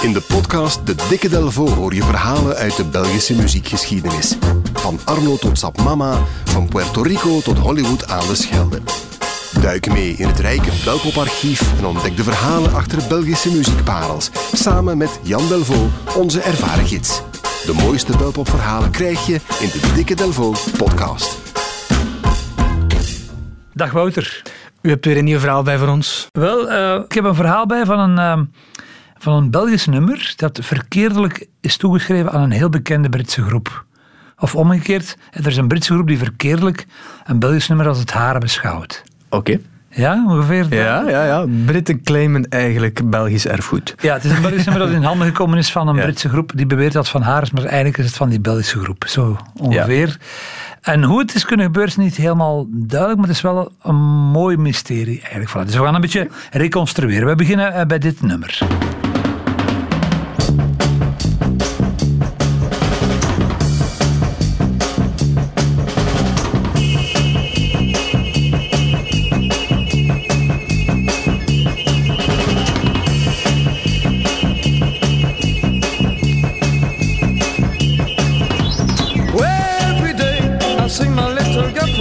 In de podcast De Dikke Delvo hoor je verhalen uit de Belgische muziekgeschiedenis. Van Arno tot Sap Mama, van Puerto Rico tot Hollywood aan de Schelde. Duik mee in het rijke Belpoparchief en ontdek de verhalen achter Belgische muziekparels. Samen met Jan Delvaux, onze ervaren gids. De mooiste Belpopverhalen krijg je in de Dikke Delvo podcast. Dag Wouter. U hebt weer een nieuw verhaal bij voor ons. Wel, uh, ik heb een verhaal bij van een, uh, van een Belgisch nummer dat verkeerdelijk is toegeschreven aan een heel bekende Britse groep. Of omgekeerd, er is een Britse groep die verkeerdelijk een Belgisch nummer als het hare beschouwt. Oké. Okay. Ja, ongeveer. Ja, ja, ja. Britten claimen eigenlijk Belgisch erfgoed. Ja, het is een Belgisch nummer dat in handen gekomen is van een Britse groep die beweert dat van haar is, maar eigenlijk is het van die Belgische groep. Zo ongeveer. En hoe het is kunnen gebeuren is niet helemaal duidelijk, maar het is wel een mooi mysterie eigenlijk. Dus we gaan een beetje reconstrueren. We beginnen eh, bij dit nummer.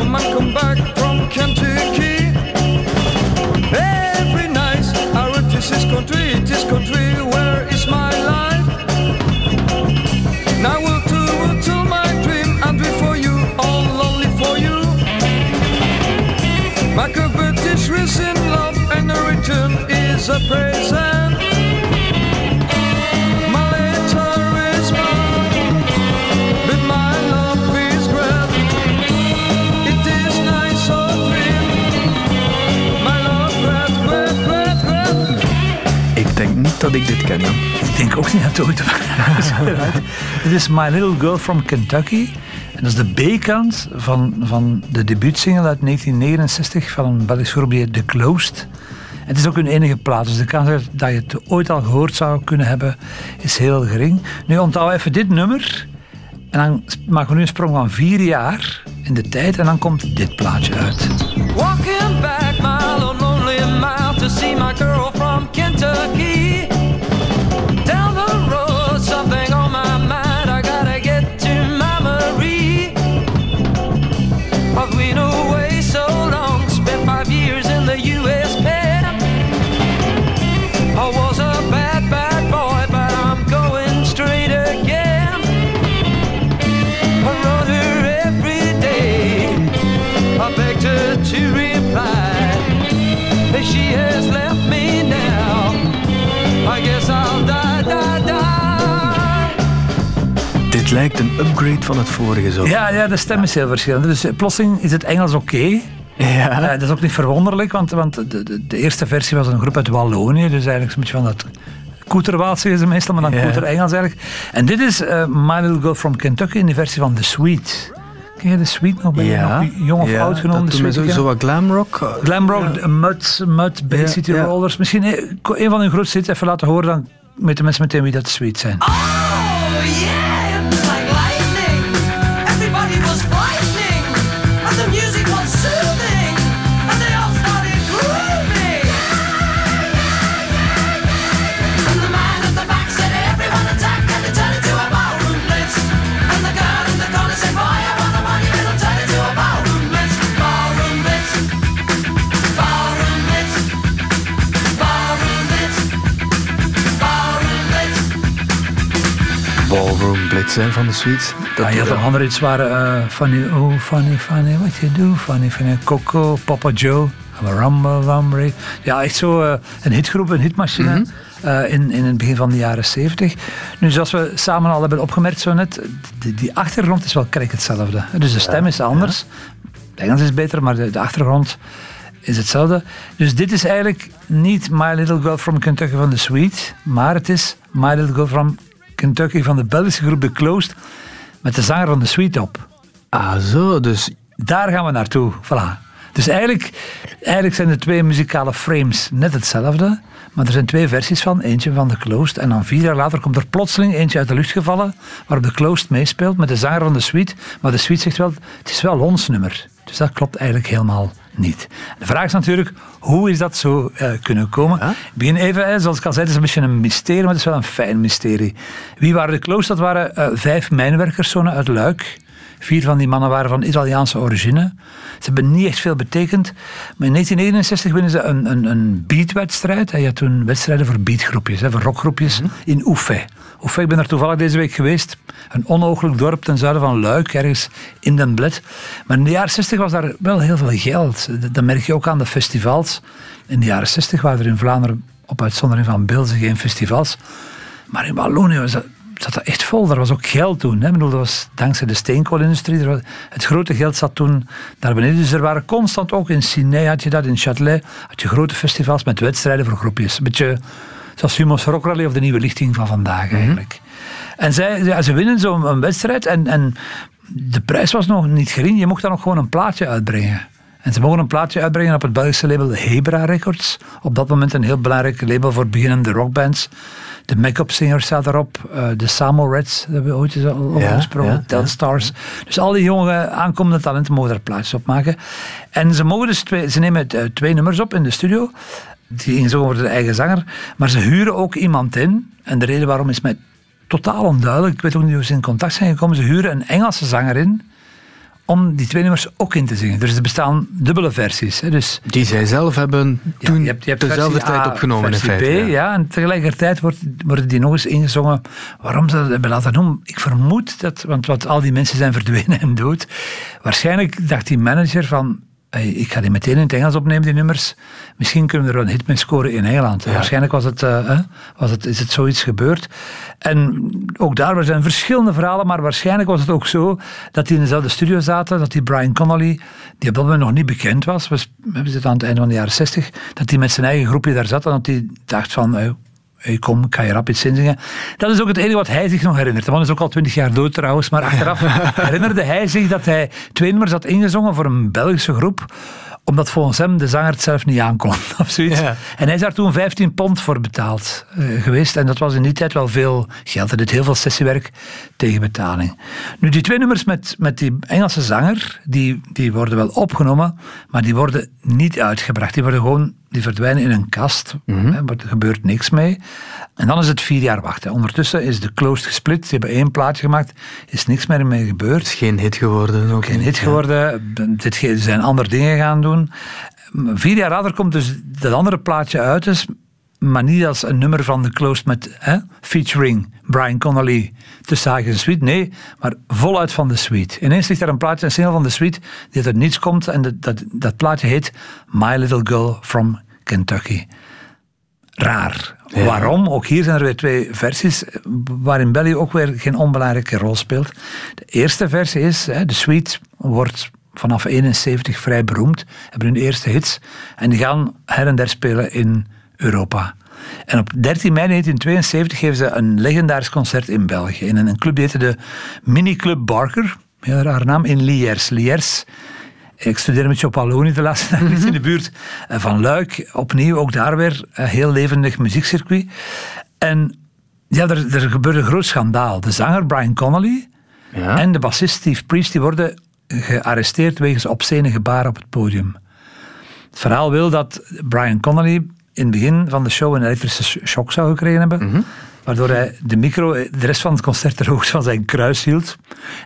man come back from Kentucky. Every night I read this is country, this country, where is my life? Now we'll do will tell my dream and dream for you, all lonely for you. My covet is risen love and the return is a present. Ooit Het is My Little Girl from Kentucky. En dat is de B-kant van, van de debuutsingle uit 1969 van een Belgisch groep die The Closed. En het is ook hun enige plaats, dus de kans dat je het ooit al gehoord zou kunnen hebben is heel gering. Nu onthoud even dit nummer. En dan maken we nu een sprong van vier jaar in de tijd en dan komt dit plaatje uit. Walking back mile lonely mile to see my girl from Kentucky. Lijkt een upgrade van het vorige zo. Ja, ja de stem is heel verschillend. Dus eh, plotseling is het Engels oké. Ja. Uh, dat is ook niet verwonderlijk, want, want de, de, de, eerste versie was een groep uit Wallonië. Dus eigenlijk een beetje van dat Koeterwaalse is het meestal, maar dan ja. Koeter Engels eigenlijk. En dit is uh, My Little Girl from Kentucky in de versie van The Sweet. Ken je de Sweet nog? Ben ja. nog jong of oud genoemd? Zo, zo wat glamrock. Glamrock, ja. Mud, Mud, Bay City Rollers. Misschien een van hun grootste hits even laten horen, dan weten mensen meteen wie dat de Sweet zijn. Oh, van de suites. Dat ja, je had andere iets waren uh, funny, oh funny, funny, what you do, funny, funny, Coco, Papa Joe, Rumble, Rumble. Ja, echt zo uh, een hitgroep, een hitmachine. Mm -hmm. uh, in, in het begin van de jaren zeventig. Nu, zoals we samen al hebben opgemerkt zo net, die, die achtergrond is wel krek hetzelfde. Dus de stem is anders. Het Engels is beter, maar de, de achtergrond is hetzelfde. Dus dit is eigenlijk niet My Little Girl from Kentucky van The Sweet, maar het is My Little Girl from Kentucky van de Belgische groep The Closed met de zanger van de Sweet op. Ah, zo, dus... Daar gaan we naartoe, voilà. Dus eigenlijk, eigenlijk zijn de twee muzikale frames net hetzelfde, maar er zijn twee versies van. Eentje van The Closed en dan vier jaar later komt er plotseling eentje uit de lucht gevallen waarop The Closed meespeelt met de zanger van de Sweet. Maar de Sweet zegt wel, het is wel ons nummer. Dus dat klopt eigenlijk helemaal niet. De vraag is natuurlijk, hoe is dat zo uh, kunnen komen? Ik begin even, zoals ik al zei, het is een beetje een mysterie, maar het is wel een fijn mysterie. Wie waren de close? Dat waren uh, vijf mijnwerkerszonen uit Luik. Vier van die mannen waren van Italiaanse origine. Ze hebben niet echt veel betekend. Maar in 1969 winnen ze een, een, een beatwedstrijd. Je had toen wedstrijden voor beatgroepjes, voor rockgroepjes, mm in Oeffe. Oeffe, ik ben er toevallig deze week geweest. Een onogelijk dorp ten zuiden van Luik, ergens in Den Bled. Maar in de jaren 60 was daar wel heel veel geld. Dat merk je ook aan de festivals. In de jaren 60 waren er in Vlaanderen, op uitzondering van Beelze, geen festivals. Maar in Wallonië was dat zat dat echt vol. Er was ook geld toen. Hè. bedoel, dat was dankzij de steenkoolindustrie. het grote geld zat toen daar beneden. Dus er waren constant ook in Sydney had je dat, in Châtelet had je grote festivals met wedstrijden voor groepjes. Een beetje zoals Humo's Rock Rally of de nieuwe lichting van vandaag mhm. eigenlijk. En zij, ja, ze winnen zo'n wedstrijd en, en de prijs was nog niet gering. Je mocht dan nog gewoon een plaatje uitbrengen. En ze mogen een plaatje uitbrengen op het Belgische label Hebra Records. Op dat moment een heel belangrijk label voor beginnende rockbands. De Make-up Singers staat erop. Uh, de Samo Reds, dat hebben we ooit eens al over gesproken. Ja, Telstars. Dus al die jonge aankomende talenten mogen daar plaatjes op maken. En ze, mogen dus twee, ze nemen uh, twee nummers op in de studio. Die ingezongen worden de eigen zanger. Maar ze huren ook iemand in. En de reden waarom is mij totaal onduidelijk. Ik weet ook niet hoe ze in contact zijn gekomen. Ze huren een Engelse zanger in om die twee nummers ook in te zingen. Dus er bestaan dubbele versies. Hè. Dus, die zij zelf hebben toen je hebt, je hebt dezelfde tijd opgenomen in feite. B, ja. en tegelijkertijd wordt, worden die nog eens ingezongen. Waarom ze dat hebben laten doen? Ik vermoed dat, want wat, al die mensen zijn verdwenen en dood. Waarschijnlijk dacht die manager van, ik ga die meteen in het Engels opnemen, die nummers. Misschien kunnen we er een hit mee scoren in Engeland. Waarschijnlijk was het, uh, was het, is het zoiets gebeurd. En ook daar zijn verschillende verhalen, maar waarschijnlijk was het ook zo dat die in dezelfde studio zaten, dat die Brian Connolly, die op dat moment nog niet bekend was, we het aan het einde van de jaren 60, dat hij met zijn eigen groepje daar zat en dat hij dacht van, uh, hey, kom, ik ga je rap iets inzingen. Dat is ook het enige wat hij zich nog herinnert. De man is ook al twintig jaar dood trouwens, maar achteraf herinnerde hij zich dat hij twee nummers had ingezongen voor een Belgische groep omdat volgens hem de zanger het zelf niet aankon. Of zoiets. En hij is daar toen 15 pond voor betaald uh, geweest. En dat was in die tijd wel veel geld. Hij deed heel veel sessiewerk tegen betaling. Nu, die twee nummers met, met die Engelse zanger, die, die worden wel opgenomen, maar die worden niet uitgebracht. Die worden gewoon die verdwijnen in een kast. Mm -hmm. er gebeurt niks mee. En dan is het vier jaar wachten. Ondertussen is de Closed gesplit. Ze hebben één plaatje gemaakt. is niks meer mee gebeurd. is geen hit geworden. Ook geen hit geworden. Dit zijn andere dingen gaan doen. Vier jaar later komt dus dat andere plaatje uit. Dus, maar niet als een nummer van de Closed met hè, featuring Brian Connolly te zagen een suite. Nee, maar voluit van de suite. Ineens ligt er een plaatje, een single van de suite, die uit niets komt. En dat, dat, dat plaatje heet My Little Girl from Kentucky. Raar. Waarom? Ook hier zijn er weer twee versies waarin Belly ook weer geen onbelangrijke rol speelt. De eerste versie is, de suite wordt vanaf 71 vrij beroemd, hebben hun eerste hits en die gaan her en der spelen in Europa. En op 13 mei 1972 geven ze een legendarisch concert in België. In een club die heette de Mini Club Barker. Heel raar naam, in Liers. Liers ik studeer met Jopaloni de laatste tijd in de mhm. buurt eh, van Luik. Opnieuw, ook daar weer een heel levendig muziekcircuit. En ja, er, er gebeurde een groot schandaal. De zanger Brian Connolly ja. en de bassist Steve Priest die worden gearresteerd wegens obscene gebaren op het podium. Het verhaal wil dat Brian Connolly in het begin van de show een elektrische shock zou gekregen hebben. Mhm waardoor hij de micro de rest van het concert ter hoogte van zijn kruis hield.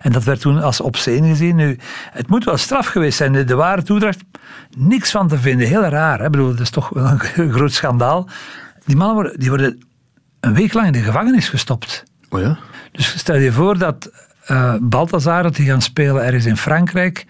En dat werd toen als obscene gezien. Nu, het moet wel straf geweest zijn. De, ware toedracht, niks van te vinden. Heel raar. Hè? Ik bedoel, dat is toch een groot schandaal. Die mannen worden, die worden een week lang in de gevangenis gestopt. Oh ja? Dus stel je voor dat uh, Balthazar, dat die gaan spelen ergens in Frankrijk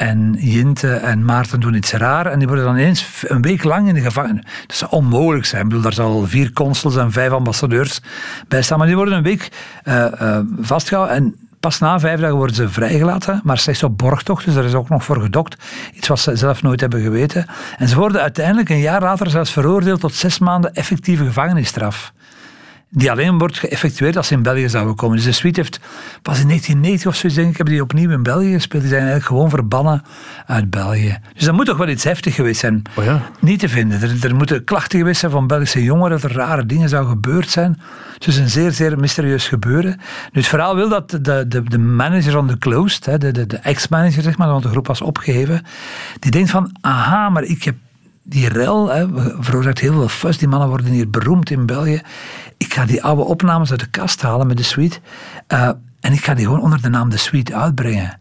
en Jinte en Maarten doen iets raar en die worden dan eens een week lang in de gevangenis. Dat zou onmogelijk zijn. Ik bedoel, daar zal vier consuls en vijf ambassadeurs bij staan, maar die worden een week uh, uh, vastgehouden en pas na vijf dagen worden ze vrijgelaten, maar slechts op borgtocht, dus daar is ook nog voor gedokt. Iets wat ze zelf nooit hebben geweten. En ze worden uiteindelijk een jaar later zelfs veroordeeld tot zes maanden effectieve gevangenisstraf. Die alleen wordt geëffectueerd als ze in België zouden komen. Dus de suite heeft pas in 1990 of zo, denk ik, hebben die opnieuw in België gespeeld. Die zijn eigenlijk gewoon verbannen uit België. Dus dat moet toch wel iets heftig geweest zijn. Oh ja. Niet te vinden. Er, er moeten klachten geweest zijn van Belgische jongeren dat er rare dingen zouden gebeurd zijn. Dus een zeer, zeer mysterieus gebeuren. Nu, het verhaal wil dat de, de, de manager van de Closed, de, de, de ex-manager, zeg maar, want de groep was opgegeven, die denkt van, aha, maar ik heb die rel hè, veroorzaakt heel veel fuss. Die mannen worden hier beroemd in België. Ik ga die oude opnames uit de kast halen met de suite. Uh, en ik ga die gewoon onder de naam de suite uitbrengen.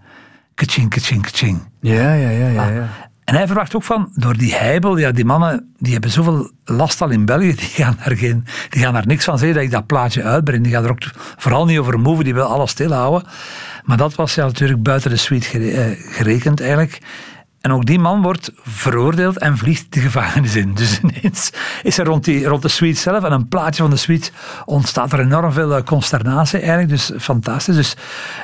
Kaching, kaching, kaching. Ja, ja, ja, ja. ja. En hij verwacht ook van, door die heibel, ja, die mannen die hebben zoveel last al in België, die gaan daar, geen, die gaan daar niks van zeggen dat ik dat plaatje uitbreng. Die gaan er ook vooral niet over moven, die wil alles stilhouden. Maar dat was ja natuurlijk buiten de suite eh, gerekend eigenlijk. En ook die man wordt veroordeeld en vliegt de gevangenis in. Dus ineens is er rond, die, rond de suite zelf en een plaatje van de suite ontstaat er enorm veel eh, consternatie eigenlijk. Dus fantastisch. Dus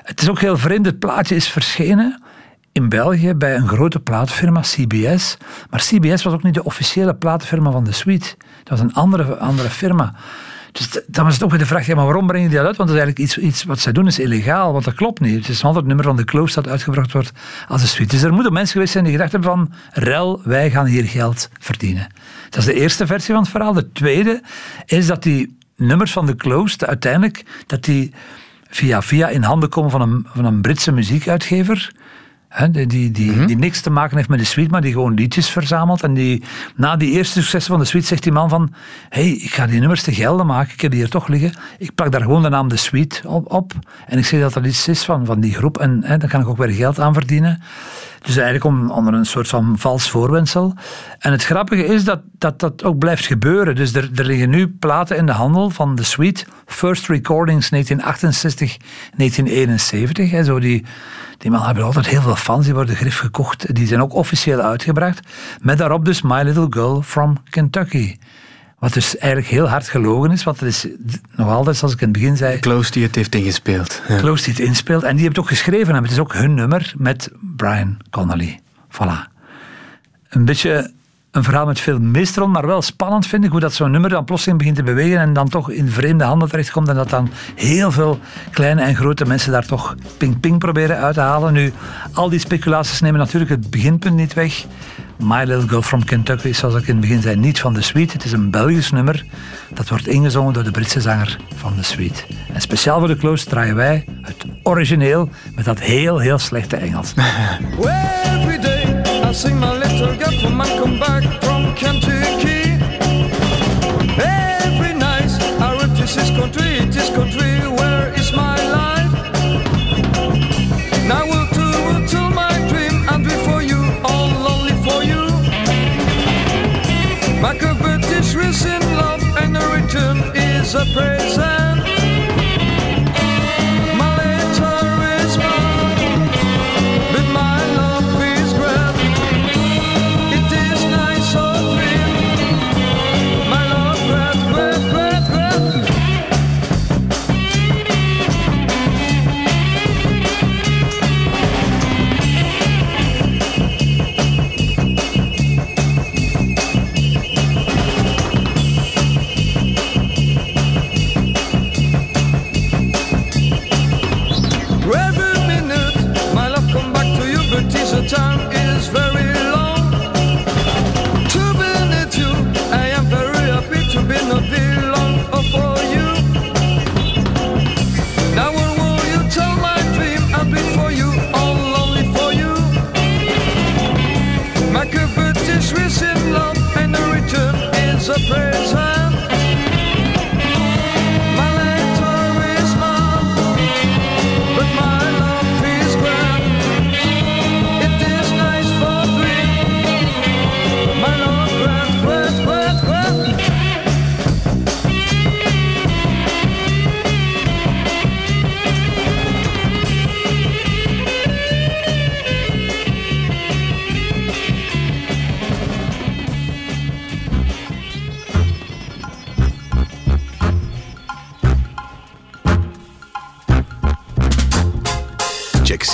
het is ook heel vreemd. Het plaatje is verschenen in België bij een grote platenfirma, CBS. Maar CBS was ook niet de officiële platenfirma van de suite. Dat was een andere, andere firma. Dus dan was het ook weer de vraag, maar waarom brengen die dat uit? Want dat is eigenlijk iets, iets wat zij doen is illegaal, want dat klopt niet. Het is altijd het nummer van de Close dat uitgebracht wordt als een suite. Dus er moeten mensen geweest zijn die gedacht hebben van, rel, wij gaan hier geld verdienen. Dat is de eerste versie van het verhaal. De tweede is dat die nummers van de Close uiteindelijk, dat die via via in handen komen van een, van een Britse muziekuitgever die, die, die, mhm. die, niks te maken heeft met de suite, maar die gewoon liedjes verzamelt. En die, na die eerste successen van de suite zegt die man van hey, ik ga die nummers te gelden maken, ik heb die hier toch liggen. Ik plak daar gewoon de naam de suite op, op en ik zeg dat dat iets is van, van die groep en dan kan ik ook weer geld aan verdienen. Dus eigenlijk onder een soort van vals voorwendsel. En het grappige is dat dat, dat ook blijft gebeuren. Dus er, er liggen nu platen in de handel van de suite. First Recordings 1968, 1971. Hè, zo die, die man hebben altijd heel veel fans, die worden grif gekocht. Die zijn ook officieel uitgebracht. Met daarop dus My Little Girl from Kentucky. Wat dus eigenlijk heel hard gelogen is, want het is nog altijd, zoals ik in het begin zei... Close die het heeft ingespeeld. Ja. Close die het inspeelt. En die het ook geschreven. En het is ook hun nummer met Brian Connolly. Voilà. Een beetje een verhaal met veel mistron, maar wel spannend vind ik hoe dat zo'n nummer dan plotseling begint te bewegen en dan toch in vreemde handen terechtkomt en dat dan heel veel kleine en grote mensen daar toch ping-ping proberen uit te halen. Nu, al die speculaties nemen natuurlijk het beginpunt niet weg. My Little Girl from Kentucky is, zoals ik in het begin zei, niet van de suite. Het is een Belgisch nummer. Dat wordt ingezongen door de Britse zanger van de suite. En speciaal voor de close draaien wij het origineel met dat heel, heel slechte Engels. Every day I sing my little girl from I come back from Kentucky. Every night I this country, this country where is in love and the return is a present.